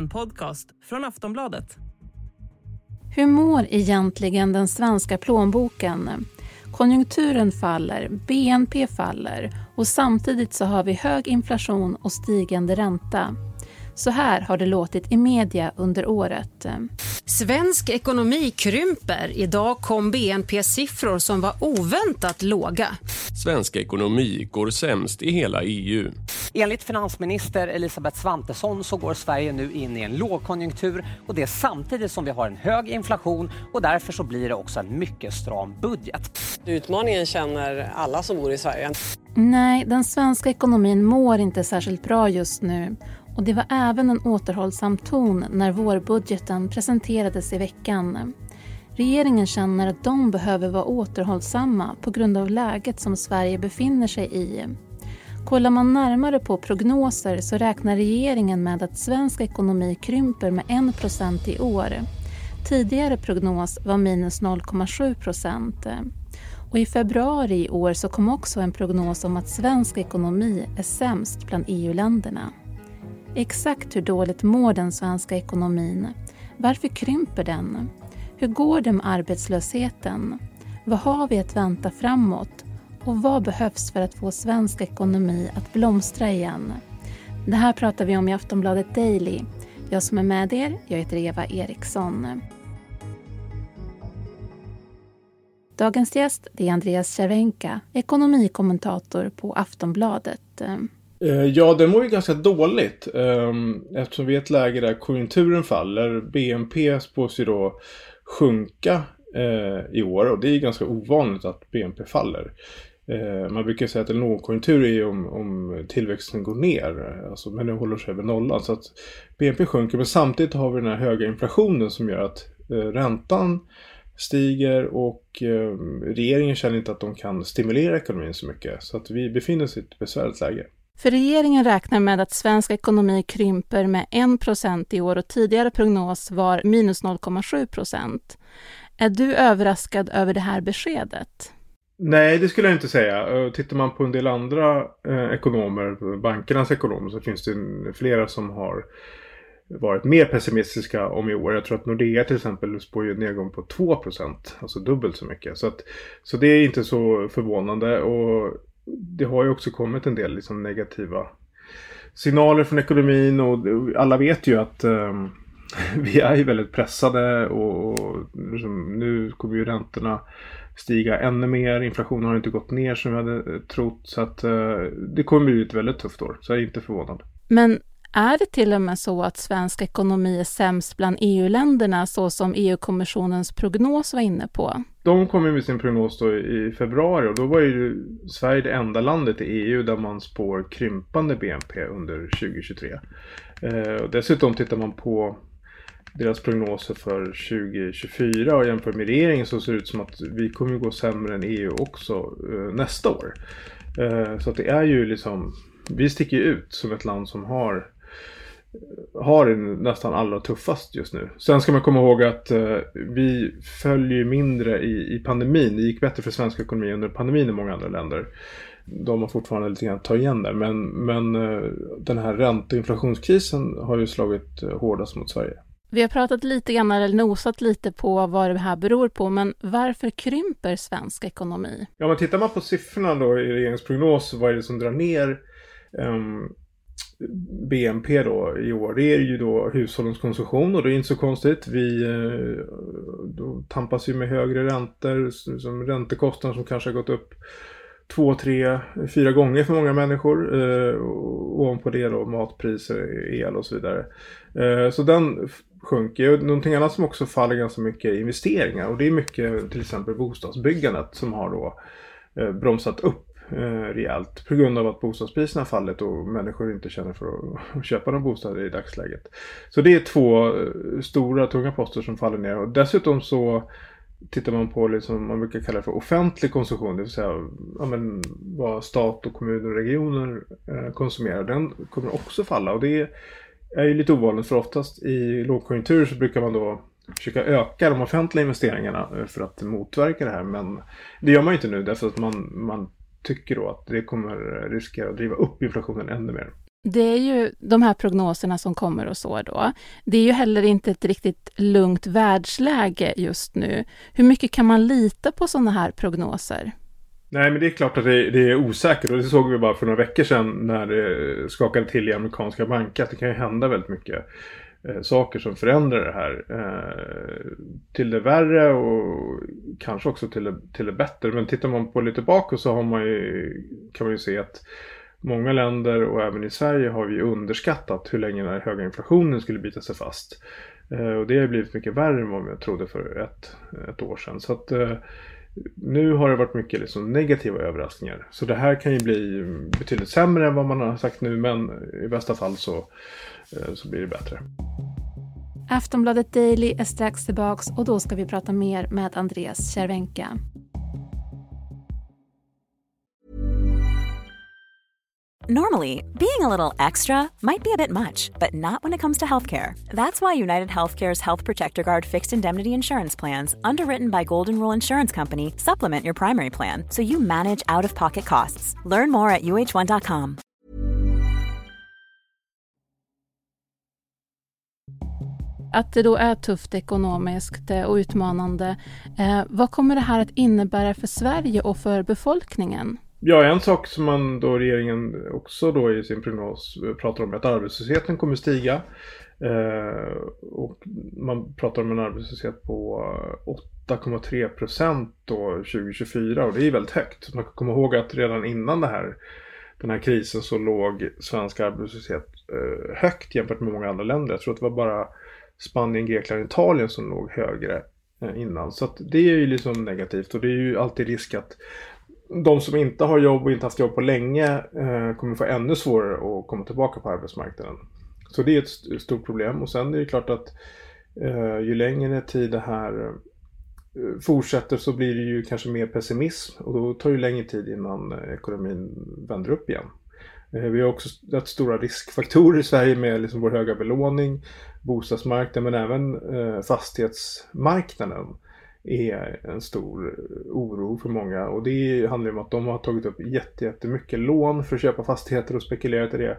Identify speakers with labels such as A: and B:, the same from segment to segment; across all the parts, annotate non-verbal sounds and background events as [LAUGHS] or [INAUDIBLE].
A: En podcast från Aftonbladet.
B: Hur mår egentligen den svenska plånboken? Konjunkturen faller, BNP faller och samtidigt så har vi hög inflation och stigande ränta. Så här har det låtit i media under året.
C: Svensk ekonomi krymper. Idag kom BNP-siffror som var oväntat låga.
D: Svensk ekonomi går sämst i hela EU.
E: Enligt finansminister Elisabeth Svantesson så går Sverige nu in i en lågkonjunktur och det samtidigt som vi har en hög inflation och därför så blir det också en mycket stram budget.
F: Utmaningen känner alla som bor i Sverige.
B: Nej, den svenska ekonomin mår inte särskilt bra just nu och det var även en återhållsam ton när vårbudgeten presenterades i veckan. Regeringen känner att de behöver vara återhållsamma på grund av läget som Sverige befinner sig i. Kollar man närmare på prognoser så räknar regeringen med att svensk ekonomi krymper med 1 i år. Tidigare prognos var minus 0,7. Och I februari i år så kom också en prognos om att svensk ekonomi är sämst bland EU-länderna. Exakt hur dåligt mår den svenska ekonomin? Varför krymper den? Hur går det med arbetslösheten? Vad har vi att vänta framåt? Och vad behövs för att få svensk ekonomi att blomstra igen? Det här pratar vi om i Aftonbladet Daily. Jag som är med er, jag heter Eva Eriksson. Dagens gäst är Andreas Cervenka, ekonomikommentator på Aftonbladet.
G: Eh, ja, det mår ju ganska dåligt ehm, eftersom vi är i ett läge där konjunkturen faller. BNP spås ju då sjunka eh, i år och det är ganska ovanligt att BNP faller. Eh, man brukar säga att en lågkonjunktur är om, om tillväxten går ner, alltså, men den håller sig över nollan. Så att BNP sjunker, men samtidigt har vi den här höga inflationen som gör att räntan stiger och ehm, regeringen känner inte att de kan stimulera ekonomin så mycket. Så att vi befinner oss i ett besvärligt läge.
B: För regeringen räknar med att svensk ekonomi krymper med 1% i år och tidigare prognos var minus 0,7 procent. Är du överraskad över det här beskedet?
G: Nej, det skulle jag inte säga. Tittar man på en del andra eh, ekonomer, bankernas ekonomer, så finns det flera som har varit mer pessimistiska om i år. Jag tror att Nordea till exempel spår ju nedgång på 2% alltså dubbelt så mycket. Så, att, så det är inte så förvånande. Och det har ju också kommit en del liksom negativa signaler från ekonomin och alla vet ju att eh, [LAUGHS] vi är ju väldigt pressade och, och liksom, nu kommer ju räntorna stiga ännu mer. Inflationen har inte gått ner som vi hade trott så att eh, det kommer bli ett väldigt tufft år. Så jag är inte förvånad.
B: Men är det till och med så att svensk ekonomi är sämst bland EU-länderna så som EU-kommissionens prognos var inne på?
G: De kom med sin prognos då i februari och då var ju Sverige det enda landet i EU där man spår krympande BNP under 2023. Eh, dessutom tittar man på deras prognoser för 2024 och jämför med regeringen så ser det ut som att vi kommer gå sämre än EU också eh, nästa år. Eh, så att det är ju liksom, vi sticker ju ut som ett land som har har det nästan allra tuffast just nu. Sen ska man komma ihåg att eh, vi följer mindre i, i pandemin. Det gick bättre för svensk ekonomi under pandemin i många andra länder. De har fortfarande lite grann att ta igen där. Men, men eh, den här ränte och inflationskrisen har ju slagit eh, hårdast mot Sverige.
B: Vi har pratat lite grann, eller nosat lite på vad det här beror på, men varför krymper svensk ekonomi?
G: Ja, men tittar man på siffrorna då i regeringens prognos, vad är det som drar ner um, BNP då i år, det är ju då hushållens konsumtion och det är inte så konstigt. Vi eh, då tampas ju med högre räntor, som liksom räntekostnader som kanske har gått upp två, tre, fyra gånger för många människor. Eh, ovanpå det då matpriser, el och så vidare. Eh, så den sjunker. Någonting annat som också faller ganska mycket är investeringar och det är mycket till exempel bostadsbyggandet som har då eh, bromsat upp eh, rejält. På grund av att bostadspriserna fallit och människor inte känner för [LAUGHS] att köpa någon bostad i dagsläget. Så det är två eh, stora tunga poster som faller ner. Och dessutom så tittar man på det liksom, man brukar kalla för offentlig konsumtion, det vill säga ja, men, vad stat och kommuner och regioner eh, konsumerar, den kommer också falla. Och det är ju lite ovanligt för oftast i lågkonjunktur så brukar man då försöka öka de offentliga investeringarna eh, för att motverka det här. Men det gör man ju inte nu därför att man, man tycker då att det kommer riskera att driva upp inflationen ännu mer.
B: Det är ju de här prognoserna som kommer och så då. Det är ju heller inte ett riktigt lugnt världsläge just nu. Hur mycket kan man lita på sådana här prognoser?
G: Nej, men det är klart att det, det, är osäkert och det såg vi bara för några veckor sedan när det skakade till i amerikanska banker att det kan ju hända väldigt mycket eh, saker som förändrar det här eh, till det värre och kanske också till det, till det bättre. Men tittar man på lite bakåt så har man ju, kan man ju se att många länder och även i Sverige har vi underskattat hur länge den här höga inflationen skulle bita sig fast. Eh, och det har blivit mycket värre än vad vi trodde för ett, ett år sedan. Så att eh, nu har det varit mycket liksom negativa överraskningar. Så det här kan ju bli betydligt sämre än vad man har sagt nu men i bästa fall så, så blir det bättre.
B: Aftonbladet Daily är strax tillbaks och då ska vi prata mer med Andreas Cervenka.
H: Normally, being a little extra might be a bit much, but not when it comes to healthcare. That's why United Healthcare's Health Protector Guard fixed indemnity insurance plans, underwritten by Golden Rule Insurance Company, supplement your primary plan so you manage out of pocket costs. Learn more at uh1.com.
B: Att det då är tufft ekonomiskt eh, och utmanande. Eh, vad kommer det här att innebära för Sverige och för befolkningen?
G: Ja, en sak som man då regeringen också då i sin prognos eh, pratar om är att arbetslösheten kommer stiga. Eh, och man pratar om en arbetslöshet på 8,3 procent då 2024 och det är väldigt högt. Man kan komma ihåg att redan innan det här, den här krisen så låg svensk arbetslöshet eh, högt jämfört med många andra länder. Jag tror att det var bara Spanien, Grekland, Italien som låg högre eh, innan. Så det är ju liksom negativt och det är ju alltid risk att de som inte har jobb och inte haft jobb på länge eh, kommer få ännu svårare att komma tillbaka på arbetsmarknaden. Så det är ett stort problem och sen är det klart att eh, ju längre tid det här eh, fortsätter så blir det ju kanske mer pessimism och då tar det längre tid innan eh, ekonomin vänder upp igen. Eh, vi har också rätt stora riskfaktorer i Sverige med liksom vår höga belåning, bostadsmarknaden men även eh, fastighetsmarknaden är en stor oro för många och det handlar om att de har tagit upp jättemycket lån för att köpa fastigheter och spekulerat i det.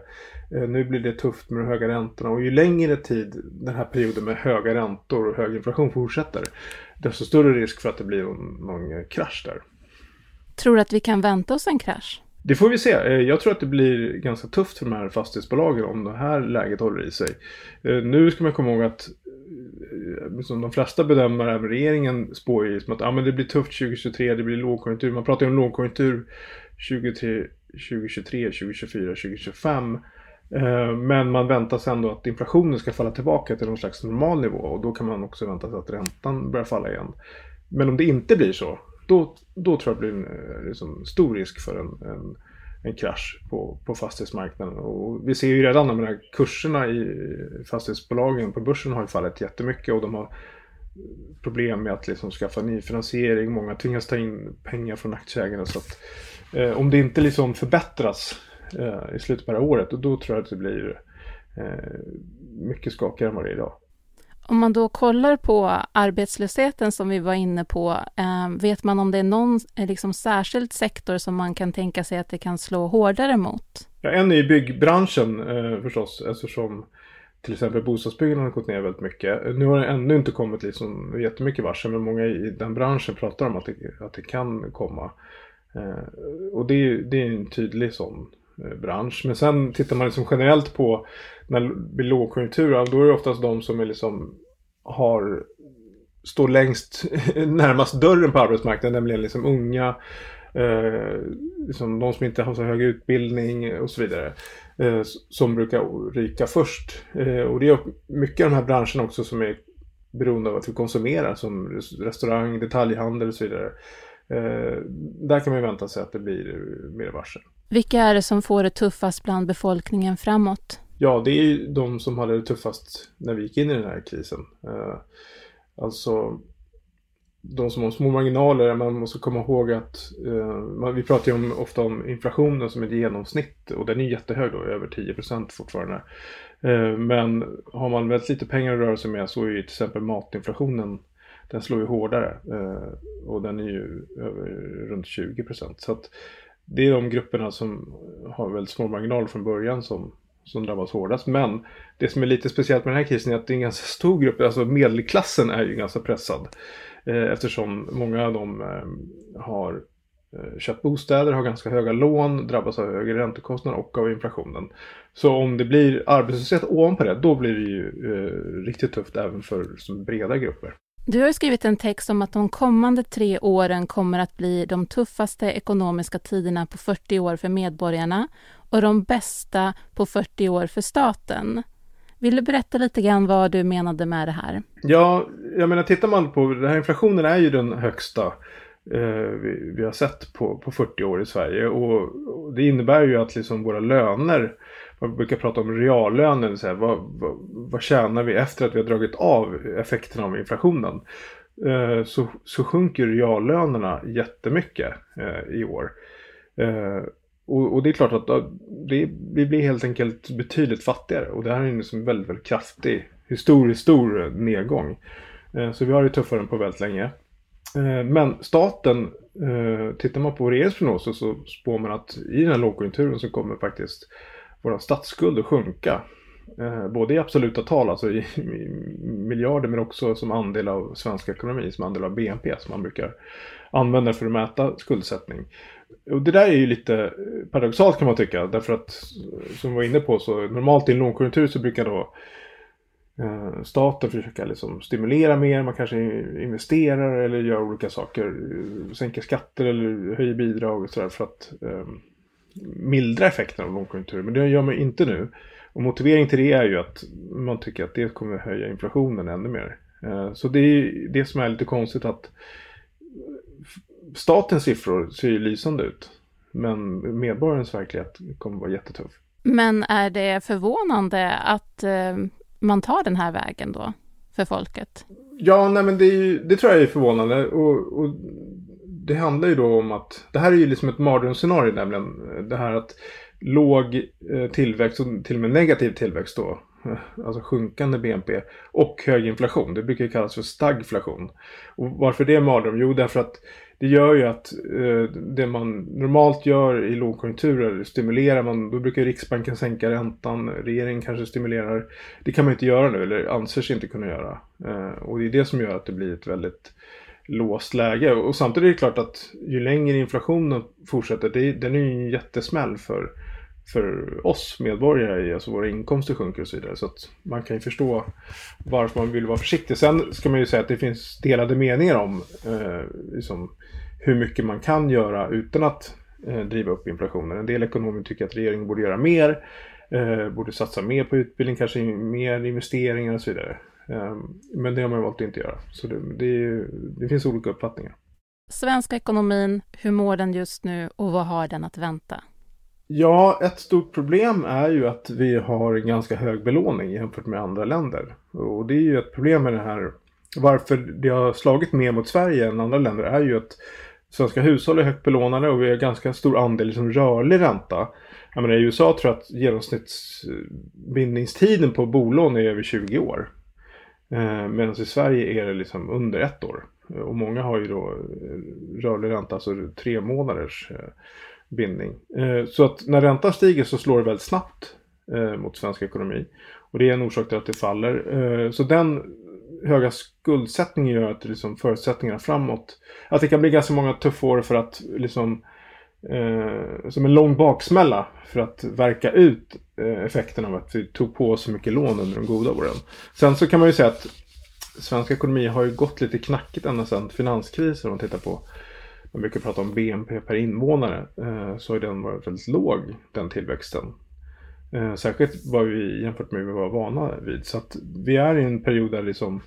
G: Eh, nu blir det tufft med de höga räntorna och ju längre tid den här perioden med höga räntor och hög inflation fortsätter desto större risk för att det blir någon, någon krasch där.
B: Tror du att vi kan vänta oss en krasch?
G: Det får vi se. Eh, jag tror att det blir ganska tufft för de här fastighetsbolagen om det här läget håller i sig. Eh, nu ska man komma ihåg att eh, som de flesta bedömare, även regeringen, spår ju att ah, men det blir tufft 2023, det blir lågkonjunktur. Man pratar ju om lågkonjunktur 2023, 2023 2024, 2025. Men man väntar sig ändå att inflationen ska falla tillbaka till någon slags normal nivå och då kan man också vänta sig att räntan börjar falla igen. Men om det inte blir så, då, då tror jag det blir en eh, liksom, stor risk för en, en, en krasch på, på fastighetsmarknaden. Och vi ser ju redan de här kurserna i fastighetsbolagen på börsen har ju fallit jättemycket och de har problem med att liksom skaffa ny finansiering. Många tvingas ta in pengar från aktieägarna. Så att, eh, om det inte liksom förbättras eh, i slutet på det här året, då, då tror jag att det blir eh, mycket skakigare än vad det är idag.
B: Om man då kollar på arbetslösheten som vi var inne på, eh, vet man om det är någon eh, liksom, särskild sektor som man kan tänka sig att det kan slå hårdare mot?
G: Ja, en är ju byggbranschen eh, förstås, eftersom till exempel bostadsbyggandet har gått ner väldigt mycket. Nu har det ännu inte kommit liksom jättemycket varsel, men många i den branschen pratar om att det, att det kan komma. Eh, och det, det är en tydlig sån Eh, bransch. Men sen tittar man liksom generellt på när det blir lågkonjunktur, då är det oftast de som är liksom har står längst [LAUGHS] närmast dörren på arbetsmarknaden, nämligen liksom unga, eh, liksom de som inte har så hög utbildning och så vidare, eh, som brukar ryka först. Eh, och det är mycket av de här branscherna också som är beroende av att vi konsumerar, som restaurang, detaljhandel och så vidare. Eh, där kan man ju vänta sig att det blir mer varsel.
B: Vilka är det som får det tuffast bland befolkningen framåt?
G: Ja, det är ju de som hade det tuffast när vi gick in i den här krisen. Eh, alltså de som har små marginaler, man måste komma ihåg att eh, vi pratar ju om, ofta om inflationen som ett genomsnitt och den är jättehög då, över 10% fortfarande. Eh, men har man väldigt lite pengar att röra sig med så är ju till exempel matinflationen den slår ju hårdare eh, och den är ju över, runt 20%. Så att det är de grupperna som har väldigt små marginaler från början som som drabbas hårdast. Men det som är lite speciellt med den här krisen är att det är en ganska stor grupp, alltså medelklassen är ju ganska pressad. Eh, eftersom många av dem eh, har eh, köpt bostäder, har ganska höga lån, drabbas av högre räntekostnader och av inflationen. Så om det blir arbetslöshet ovanpå det, då blir det ju eh, riktigt tufft även för som breda grupper.
B: Du har skrivit en text om att de kommande tre åren kommer att bli de tuffaste ekonomiska tiderna på 40 år för medborgarna och de bästa på 40 år för staten. Vill du berätta lite grann vad du menade med det här?
G: Ja, jag menar tittar man på den här inflationen är ju den högsta eh, vi, vi, har sett på, på 40 år i Sverige och, och det innebär ju att liksom våra löner man brukar prata om reallönen, så här, vad, vad, vad tjänar vi efter att vi har dragit av effekterna av inflationen? Eh, så, så sjunker reallönerna jättemycket eh, i år. Eh, och, och, det är klart att det, vi blir helt enkelt betydligt fattigare och det här är en liksom väldigt, väldigt kraftig, historiskt stor nedgång. Eh, så vi har det tuffare än på väldigt länge. Eh, men staten, eh, tittar man på regeringens prognoser så spår man att i den här lågkonjunkturen så kommer faktiskt vår statsskuld att sjunka. Eh, både i absoluta tal, alltså i, miljarder, men också som andel av svensk ekonomi, som andel av BNP som man brukar använda för att mäta skuldsättning. Och det där är ju lite paradoxalt kan man tycka, därför att som vi var inne på så normalt i en lågkonjunktur så brukar då eh, staten försöka liksom stimulera mer, man kanske investerar eller gör olika saker, sänker skatter eller höjer bidrag och sådär för att eh, mildra effekten av lågkonjunktur. Men det gör man inte nu. Och motivering till det är ju att man tycker att det kommer höja inflationen ännu mer. Eh, så det är det som är lite konstigt att statens siffror ser ju lysande ut. Men medborgarens verklighet kommer vara jättetuff.
B: Men är det förvånande att eh, man tar den här vägen då för folket?
G: Ja, nej men det, ju, det tror jag är förvånande. Och, och det handlar ju då om att det här är ju liksom ett mardrömsscenario nämligen. Det här att låg eh, tillväxt och till och med negativ tillväxt då. Eh, alltså sjunkande BNP och hög inflation. Det brukar kallas för stagflation. Och varför det är mardröm? Jo, därför att det gör ju att eh, det man normalt gör i lågkonjunkturer stimulerar man. Då brukar Riksbanken sänka räntan. Regeringen kanske stimulerar. Det kan man inte göra nu eller anser sig inte kunna göra. Eh, och det är det som gör att det blir ett väldigt låst läge. Och samtidigt är det klart att ju längre inflationen fortsätter, det, den är ju en jättesmäll för, för oss medborgare. Alltså våra inkomster sjunker och så vidare. Så att man kan ju förstå varför man vill vara försiktig. Sen ska man ju säga att det finns delade meningar om eh, liksom, hur mycket man kan göra utan att eh, driva upp inflationen. En del ekonomer tycker att regeringen borde göra mer. Eh, borde satsa mer på utbildning, kanske mer investeringar och så vidare. Ehm, men det har man valt att inte göra. Så det, det, det finns olika uppfattningar.
B: Svenska ekonomin, hur mår den just nu och vad har den att vänta?
G: Ja, ett stort problem är ju att vi har en ganska hög belåning jämfört med andra länder. Och det är ju ett problem med det här. Varför det har slagit mer mot Sverige än andra länder är ju att svenska hushåll är högt belånade och vi har ganska stor andel liksom rörlig ränta. Jag menar, I USA tror jag att genomsnittsbindningstiden på bolån är över 20 år. Eh, medan i Sverige är det liksom under ett år. Eh, och många har ju då eh, rörlig ränta, alltså tre månaders bindning. Så att när räntan stiger så slår det väldigt snabbt mot svensk ekonomi. Och det är en orsak till att det faller. Så den höga skuldsättningen gör att liksom förutsättningarna framåt, att det kan bli ganska många tuffa år för att liksom eh, som en lång baksmälla för att verka ut Eh, effekten av att vi tog på så mycket lån under de goda åren. Sen så kan man ju säga att svensk ekonomi har ju gått lite knackigt ända sedan finanskrisen om man tittar på man brukar prata om BNP per invånare eh, så har den varit väldigt låg den tillväxten. Eh, särskilt vad vi jämfört med vad vi var vana vid. Så att vi är i en period där liksom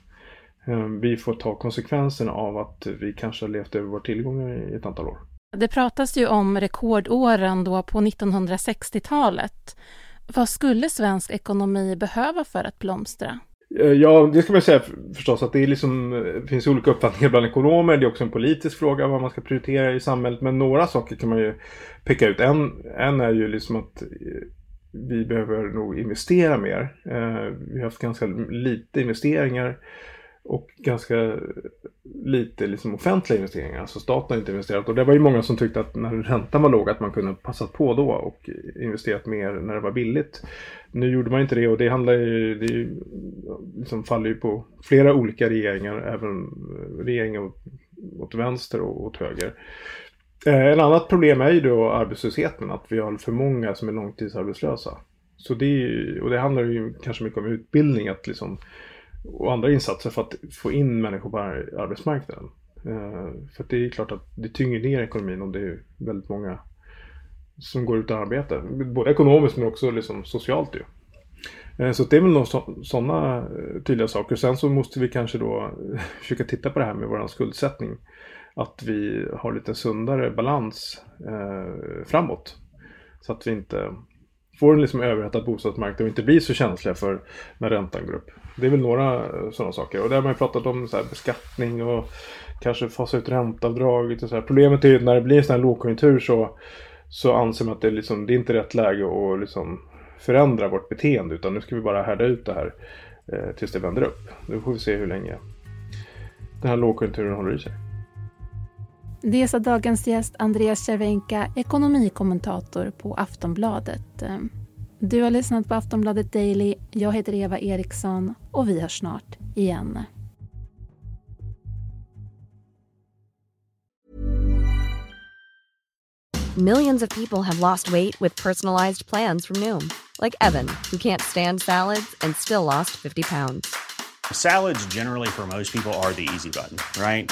G: vi får ta konsekvenserna av att vi kanske har levt över våra tillgångar i ett antal år.
B: Det pratas ju om rekordåren då på 1960-talet. Vad skulle svensk ekonomi behöva för att blomstra?
G: Eh, ja, det ska man säga förstås att det, är liksom, eh, finns olika uppfattningar bland ekonomer. Det är också en politisk fråga vad man ska prioritera i samhället. Men några saker kan man ju peka ut. En, en är ju liksom att eh, vi behöver nog investera mer. Vi har haft ganska lite investeringar och ganska lite liksom offentliga investeringar. Alltså staten har inte investerat. Och det var ju många som tyckte att när räntan var låg att man kunde passat på då och investerat mer när det var billigt. Nu gjorde man inte det och det handlar ju, det ju, liksom faller ju på flera olika regeringar, även regeringar åt, vänster och åt höger. Eh, Ett annat problem är ju då arbetslösheten, att vi har för många som är långtidsarbetslösa. Så det, och det handlar ju kanske mycket om utbildning att liksom, och andra insatser för att få in människor på arbetsmarknaden. Eh, för det är klart att det tynger ner ekonomin om det är väldigt många som går ut arbete. Både ekonomiskt men också liksom socialt ju. Eh, så det är väl några sådana eh, tydliga saker. Sen så måste vi kanske då [LAUGHS] försöka titta på det här med vår skuldsättning att vi har lite sundare balans framåt. Så att vi inte får en liksom överhettad bostadsmarknad och inte blir så känsliga för när räntan går upp. Det är väl några eh, sådana saker. Och det har man ju pratat om så beskattning och kanske fasa ut ränteavdraget och så här. Problemet är ju när det blir en sån här lågkonjunktur så, så anser man att det, är liksom, det är inte rätt läge att liksom förändra vårt beteende utan nu ska vi bara härda ut det här eh, tills det vänder upp. Nu får vi se hur länge den här lågkonjunkturen håller i sig.
B: Det sa dagens gäst Andreas Cervenka, ekonomikommentator på Aftonbladet. Du har lyssnat på Aftonbladet Daily. Jag heter Eva Eriksson och vi hörs snart igen.
I: Millions of people have lost weight with personalized plans from Noom. Like Evan, who can't stand salads and still lost 50 pounds.
J: Salads generally for most people are the easy button, right?